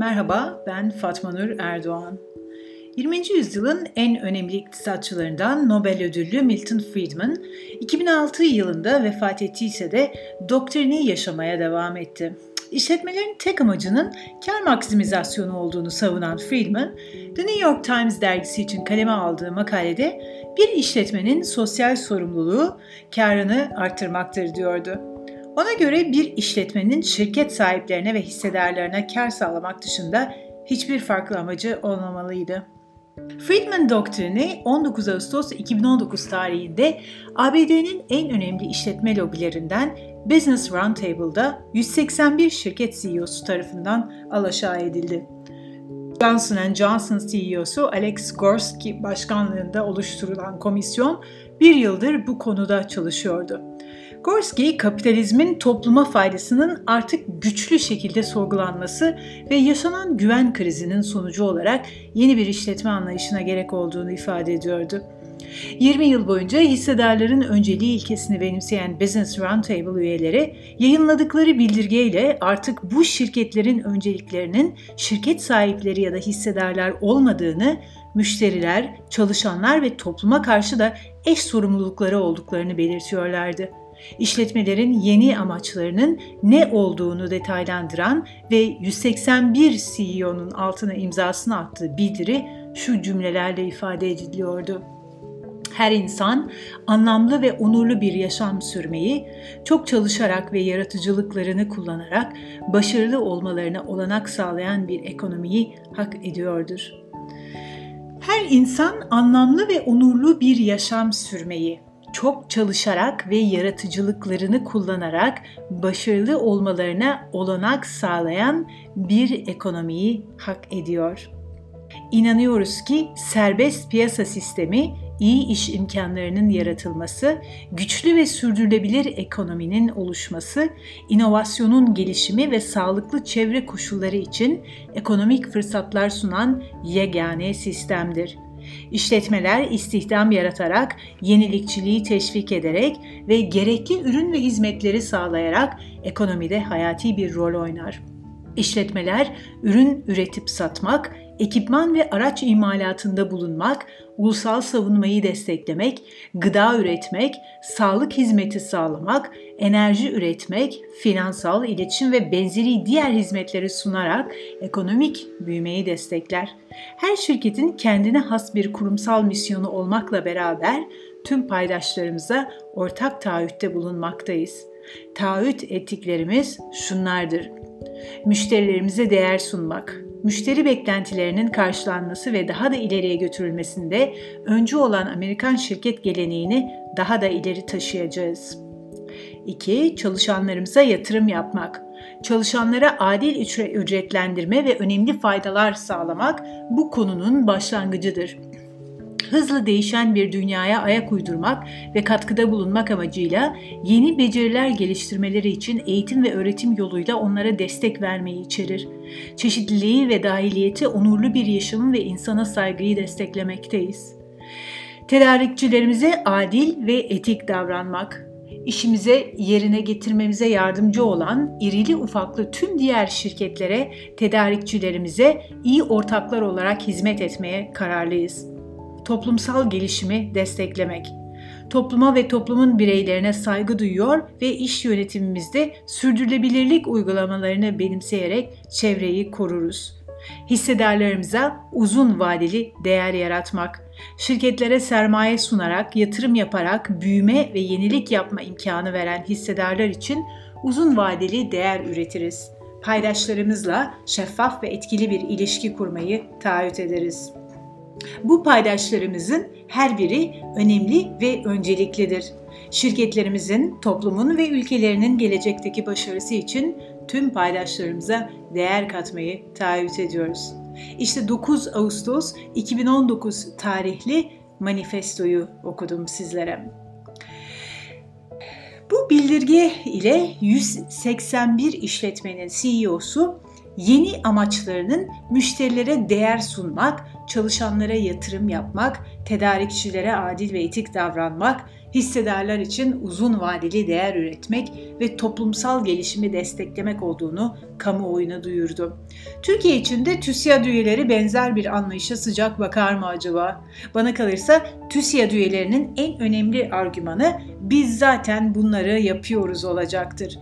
Merhaba, ben Fatma Nur Erdoğan. 20. yüzyılın en önemli iktisatçılarından Nobel ödüllü Milton Friedman, 2006 yılında vefat ettiyse de doktrini yaşamaya devam etti. İşletmelerin tek amacının kar maksimizasyonu olduğunu savunan Friedman, The New York Times dergisi için kaleme aldığı makalede bir işletmenin sosyal sorumluluğu karını arttırmaktır diyordu. Ona göre bir işletmenin şirket sahiplerine ve hissedarlarına kar sağlamak dışında hiçbir farklı amacı olmamalıydı. Friedman doktrini 19 Ağustos 2019 tarihinde ABD'nin en önemli işletme lobilerinden Business Roundtable'da 181 şirket CEO'su tarafından alaşağı edildi. Johnson Johnson CEO'su Alex Gorski başkanlığında oluşturulan komisyon bir yıldır bu konuda çalışıyordu. Gorski, kapitalizmin topluma faydasının artık güçlü şekilde sorgulanması ve yaşanan güven krizinin sonucu olarak yeni bir işletme anlayışına gerek olduğunu ifade ediyordu. 20 yıl boyunca hissedarların önceliği ilkesini benimseyen Business Roundtable üyeleri yayınladıkları bildirgeyle artık bu şirketlerin önceliklerinin şirket sahipleri ya da hissedarlar olmadığını, müşteriler, çalışanlar ve topluma karşı da eş sorumlulukları olduklarını belirtiyorlardı işletmelerin yeni amaçlarının ne olduğunu detaylandıran ve 181 CEO'nun altına imzasını attığı bildiri şu cümlelerle ifade ediliyordu. Her insan anlamlı ve onurlu bir yaşam sürmeyi, çok çalışarak ve yaratıcılıklarını kullanarak başarılı olmalarına olanak sağlayan bir ekonomiyi hak ediyordur. Her insan anlamlı ve onurlu bir yaşam sürmeyi, çok çalışarak ve yaratıcılıklarını kullanarak başarılı olmalarına olanak sağlayan bir ekonomiyi hak ediyor. İnanıyoruz ki serbest piyasa sistemi iyi iş imkanlarının yaratılması, güçlü ve sürdürülebilir ekonominin oluşması, inovasyonun gelişimi ve sağlıklı çevre koşulları için ekonomik fırsatlar sunan yegane sistemdir. İşletmeler istihdam yaratarak, yenilikçiliği teşvik ederek ve gerekli ürün ve hizmetleri sağlayarak ekonomide hayati bir rol oynar. İşletmeler ürün üretip satmak, ekipman ve araç imalatında bulunmak, ulusal savunmayı desteklemek, gıda üretmek, sağlık hizmeti sağlamak, enerji üretmek, finansal, iletişim ve benzeri diğer hizmetleri sunarak ekonomik büyümeyi destekler. Her şirketin kendine has bir kurumsal misyonu olmakla beraber tüm paydaşlarımıza ortak taahhütte bulunmaktayız. Taahhüt ettiklerimiz şunlardır. Müşterilerimize değer sunmak, müşteri beklentilerinin karşılanması ve daha da ileriye götürülmesinde öncü olan Amerikan şirket geleneğini daha da ileri taşıyacağız. 2. Çalışanlarımıza yatırım yapmak. Çalışanlara adil ücretlendirme ve önemli faydalar sağlamak bu konunun başlangıcıdır hızlı değişen bir dünyaya ayak uydurmak ve katkıda bulunmak amacıyla yeni beceriler geliştirmeleri için eğitim ve öğretim yoluyla onlara destek vermeyi içerir. Çeşitliliği ve dahiliyeti onurlu bir yaşamı ve insana saygıyı desteklemekteyiz. Tedarikçilerimize adil ve etik davranmak, işimize yerine getirmemize yardımcı olan irili ufaklı tüm diğer şirketlere, tedarikçilerimize iyi ortaklar olarak hizmet etmeye kararlıyız toplumsal gelişimi desteklemek. Topluma ve toplumun bireylerine saygı duyuyor ve iş yönetimimizde sürdürülebilirlik uygulamalarını benimseyerek çevreyi koruruz. Hissedarlarımıza uzun vadeli değer yaratmak, şirketlere sermaye sunarak, yatırım yaparak büyüme ve yenilik yapma imkanı veren hissedarlar için uzun vadeli değer üretiriz. Paydaşlarımızla şeffaf ve etkili bir ilişki kurmayı taahhüt ederiz. Bu paydaşlarımızın her biri önemli ve önceliklidir. Şirketlerimizin, toplumun ve ülkelerinin gelecekteki başarısı için tüm paydaşlarımıza değer katmayı taahhüt ediyoruz. İşte 9 Ağustos 2019 tarihli manifestoyu okudum sizlere. Bu bildirge ile 181 işletmenin CEO'su yeni amaçlarının müşterilere değer sunmak, çalışanlara yatırım yapmak, tedarikçilere adil ve etik davranmak, hissedarlar için uzun vadeli değer üretmek ve toplumsal gelişimi desteklemek olduğunu kamuoyuna duyurdu. Türkiye için de TÜSİAD üyeleri benzer bir anlayışa sıcak bakar mı acaba? Bana kalırsa TÜSİAD üyelerinin en önemli argümanı biz zaten bunları yapıyoruz olacaktır.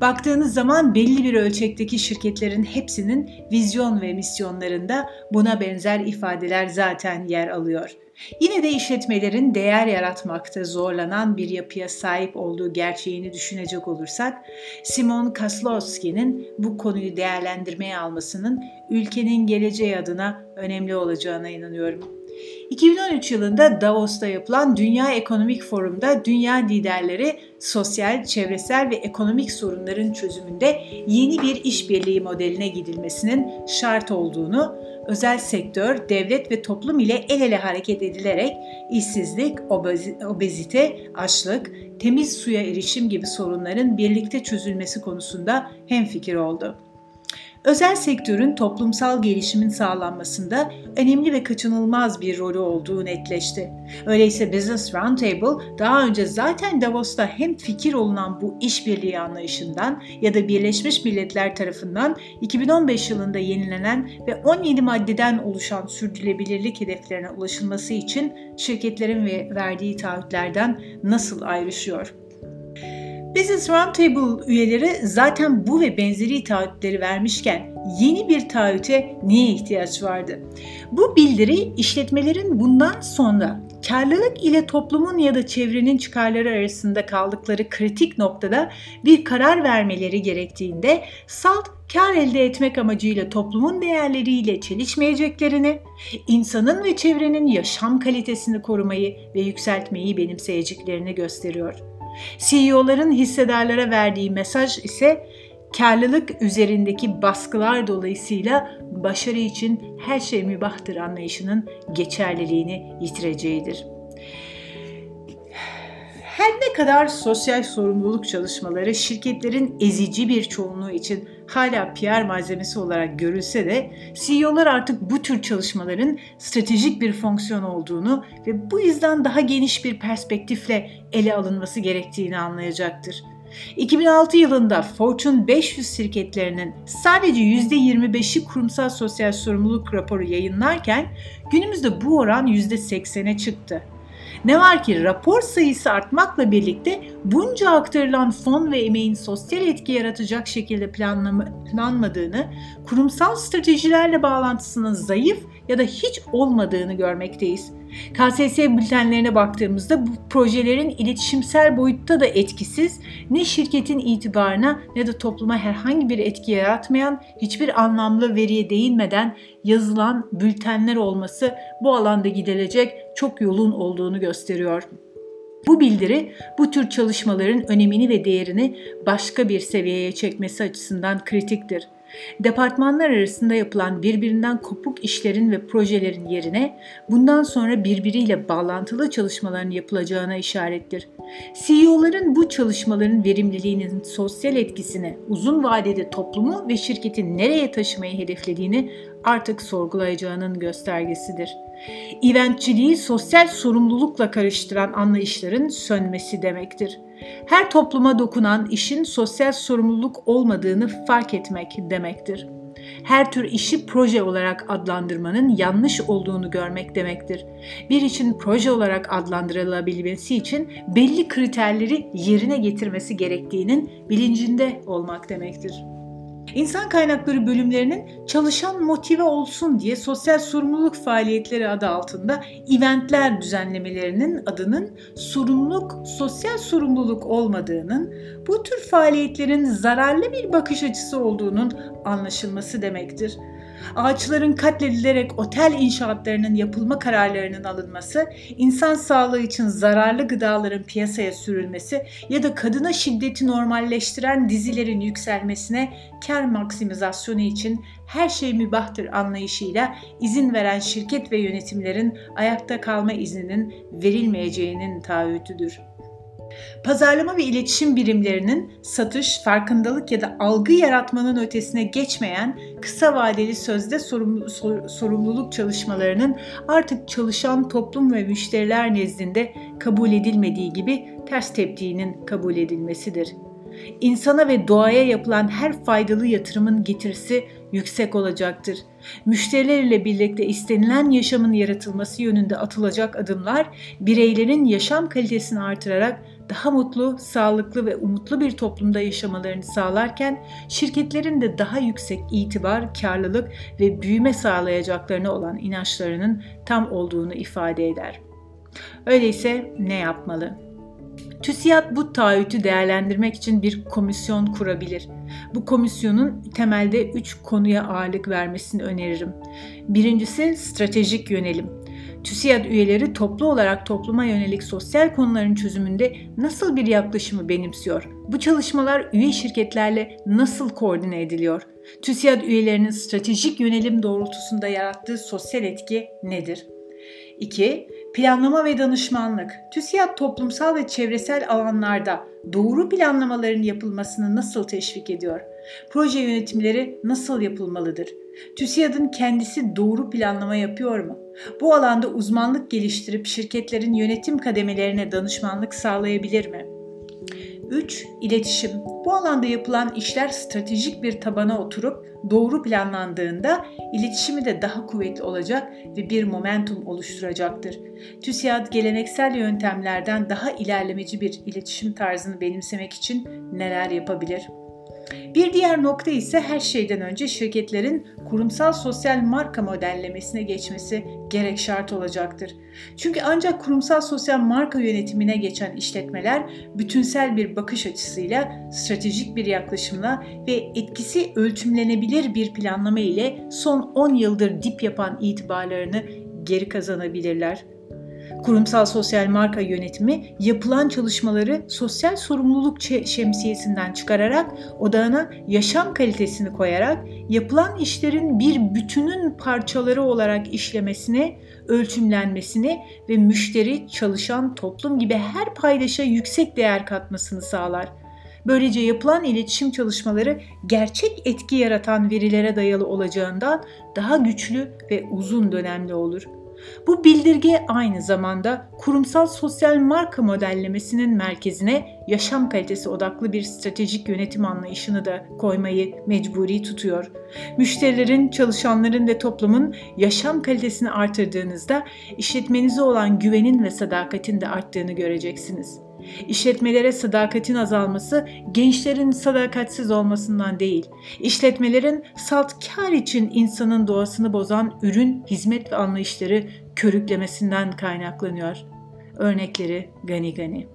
Baktığınız zaman belli bir ölçekteki şirketlerin hepsinin vizyon ve misyonlarında buna benzer ifadeler zaten yer alıyor. Yine de işletmelerin değer yaratmakta zorlanan bir yapıya sahip olduğu gerçeğini düşünecek olursak, Simon Kaslowski'nin bu konuyu değerlendirmeye almasının ülkenin geleceği adına önemli olacağına inanıyorum. 2013 yılında Davos'ta yapılan Dünya Ekonomik Forum'da dünya liderleri sosyal, çevresel ve ekonomik sorunların çözümünde yeni bir işbirliği modeline gidilmesinin şart olduğunu, özel sektör, devlet ve toplum ile el ele hareket edilerek işsizlik, obezite, açlık, temiz suya erişim gibi sorunların birlikte çözülmesi konusunda hemfikir oldu özel sektörün toplumsal gelişimin sağlanmasında önemli ve kaçınılmaz bir rolü olduğu netleşti. Öyleyse Business Roundtable daha önce zaten Davos'ta hem fikir olunan bu işbirliği anlayışından ya da Birleşmiş Milletler tarafından 2015 yılında yenilenen ve 17 maddeden oluşan sürdürülebilirlik hedeflerine ulaşılması için şirketlerin ve verdiği taahhütlerden nasıl ayrışıyor? Business Roundtable üyeleri zaten bu ve benzeri taahhütleri vermişken yeni bir taahhüte niye ihtiyaç vardı? Bu bildiri işletmelerin bundan sonra karlılık ile toplumun ya da çevrenin çıkarları arasında kaldıkları kritik noktada bir karar vermeleri gerektiğinde salt kar elde etmek amacıyla toplumun değerleriyle çelişmeyeceklerini, insanın ve çevrenin yaşam kalitesini korumayı ve yükseltmeyi benimseyeceklerini gösteriyor. CEO'ların hissedarlara verdiği mesaj ise karlılık üzerindeki baskılar dolayısıyla başarı için her şey mübahtır anlayışının geçerliliğini yitireceğidir. Her ne kadar sosyal sorumluluk çalışmaları şirketlerin ezici bir çoğunluğu için hala PR malzemesi olarak görülse de CEO'lar artık bu tür çalışmaların stratejik bir fonksiyon olduğunu ve bu yüzden daha geniş bir perspektifle ele alınması gerektiğini anlayacaktır. 2006 yılında Fortune 500 şirketlerinin sadece %25'i kurumsal sosyal sorumluluk raporu yayınlarken günümüzde bu oran %80'e çıktı. Ne var ki rapor sayısı artmakla birlikte bunca aktarılan fon ve emeğin sosyal etki yaratacak şekilde planlama, planmadığını, kurumsal stratejilerle bağlantısının zayıf ya da hiç olmadığını görmekteyiz. KSS bültenlerine baktığımızda bu projelerin iletişimsel boyutta da etkisiz, ne şirketin itibarına ne de topluma herhangi bir etki yaratmayan, hiçbir anlamlı veriye değinmeden yazılan bültenler olması bu alanda gidilecek çok yolun olduğunu gösteriyor. Bu bildiri bu tür çalışmaların önemini ve değerini başka bir seviyeye çekmesi açısından kritiktir. Departmanlar arasında yapılan birbirinden kopuk işlerin ve projelerin yerine bundan sonra birbiriyle bağlantılı çalışmaların yapılacağına işarettir. CEO'ların bu çalışmaların verimliliğinin sosyal etkisini, uzun vadede toplumu ve şirketin nereye taşımayı hedeflediğini artık sorgulayacağının göstergesidir. Eventçiliği sosyal sorumlulukla karıştıran anlayışların sönmesi demektir her topluma dokunan işin sosyal sorumluluk olmadığını fark etmek demektir. Her tür işi proje olarak adlandırmanın yanlış olduğunu görmek demektir. Bir için proje olarak adlandırılabilmesi için belli kriterleri yerine getirmesi gerektiğinin bilincinde olmak demektir. İnsan kaynakları bölümlerinin çalışan motive olsun diye sosyal sorumluluk faaliyetleri adı altında eventler düzenlemelerinin adının sorumluluk, sosyal sorumluluk olmadığının, bu tür faaliyetlerin zararlı bir bakış açısı olduğunun anlaşılması demektir ağaçların katledilerek otel inşaatlarının yapılma kararlarının alınması, insan sağlığı için zararlı gıdaların piyasaya sürülmesi ya da kadına şiddeti normalleştiren dizilerin yükselmesine kar maksimizasyonu için her şey mübahtır anlayışıyla izin veren şirket ve yönetimlerin ayakta kalma izninin verilmeyeceğinin taahhütüdür. Pazarlama ve iletişim birimlerinin satış, farkındalık ya da algı yaratmanın ötesine geçmeyen kısa vadeli sözde sorumluluk çalışmalarının artık çalışan toplum ve müşteriler nezdinde kabul edilmediği gibi ters teptiğinin kabul edilmesidir. İnsana ve doğaya yapılan her faydalı yatırımın getirisi yüksek olacaktır. Müşteriler ile birlikte istenilen yaşamın yaratılması yönünde atılacak adımlar bireylerin yaşam kalitesini artırarak daha mutlu, sağlıklı ve umutlu bir toplumda yaşamalarını sağlarken şirketlerin de daha yüksek itibar, karlılık ve büyüme sağlayacaklarına olan inançlarının tam olduğunu ifade eder. Öyleyse ne yapmalı? TÜSİAD bu taahhütü değerlendirmek için bir komisyon kurabilir. Bu komisyonun temelde üç konuya ağırlık vermesini öneririm. Birincisi stratejik yönelim. TÜSİAD üyeleri toplu olarak topluma yönelik sosyal konuların çözümünde nasıl bir yaklaşımı benimsiyor? Bu çalışmalar üye şirketlerle nasıl koordine ediliyor? TÜSİAD üyelerinin stratejik yönelim doğrultusunda yarattığı sosyal etki nedir? 2. Planlama ve danışmanlık. TÜSİAD toplumsal ve çevresel alanlarda doğru planlamaların yapılmasını nasıl teşvik ediyor? Proje yönetimleri nasıl yapılmalıdır? TÜSİAD'ın kendisi doğru planlama yapıyor mu? Bu alanda uzmanlık geliştirip şirketlerin yönetim kademelerine danışmanlık sağlayabilir mi? 3. İletişim. Bu alanda yapılan işler stratejik bir tabana oturup doğru planlandığında iletişimi de daha kuvvetli olacak ve bir momentum oluşturacaktır. TÜSİAD geleneksel yöntemlerden daha ilerlemeci bir iletişim tarzını benimsemek için neler yapabilir? Bir diğer nokta ise her şeyden önce şirketlerin kurumsal sosyal marka modellemesine geçmesi gerek şart olacaktır. Çünkü ancak kurumsal sosyal marka yönetimine geçen işletmeler bütünsel bir bakış açısıyla, stratejik bir yaklaşımla ve etkisi ölçümlenebilir bir planlama ile son 10 yıldır dip yapan itibarlarını geri kazanabilirler. Kurumsal sosyal marka yönetimi yapılan çalışmaları sosyal sorumluluk şemsiyesinden çıkararak odağına yaşam kalitesini koyarak yapılan işlerin bir bütünün parçaları olarak işlemesine, ölçümlenmesini ve müşteri, çalışan, toplum gibi her paydaşa yüksek değer katmasını sağlar. Böylece yapılan iletişim çalışmaları gerçek etki yaratan verilere dayalı olacağından daha güçlü ve uzun dönemli olur.'' Bu bildirge aynı zamanda kurumsal sosyal marka modellemesinin merkezine yaşam kalitesi odaklı bir stratejik yönetim anlayışını da koymayı mecburi tutuyor. Müşterilerin, çalışanların ve toplumun yaşam kalitesini artırdığınızda işletmenize olan güvenin ve sadakatin de arttığını göreceksiniz. İşletmelere sadakatin azalması gençlerin sadakatsiz olmasından değil, işletmelerin salt kar için insanın doğasını bozan ürün, hizmet ve anlayışları körüklemesinden kaynaklanıyor. Örnekleri gani gani.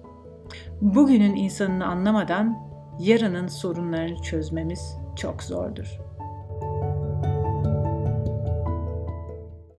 Bugünün insanını anlamadan yarının sorunlarını çözmemiz çok zordur.